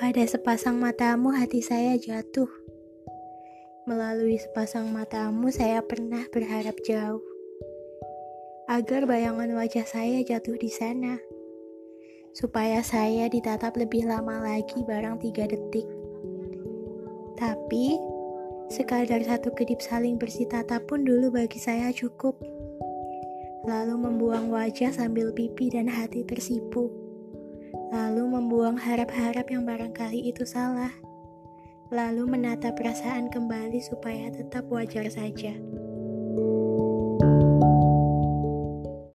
Pada sepasang matamu hati saya jatuh. Melalui sepasang matamu saya pernah berharap jauh. Agar bayangan wajah saya jatuh di sana. Supaya saya ditatap lebih lama lagi barang tiga detik. Tapi, sekadar satu kedip saling bersih tatap pun dulu bagi saya cukup. Lalu membuang wajah sambil pipi dan hati tersipu lalu membuang harap-harap yang barangkali itu salah, lalu menata perasaan kembali supaya tetap wajar saja.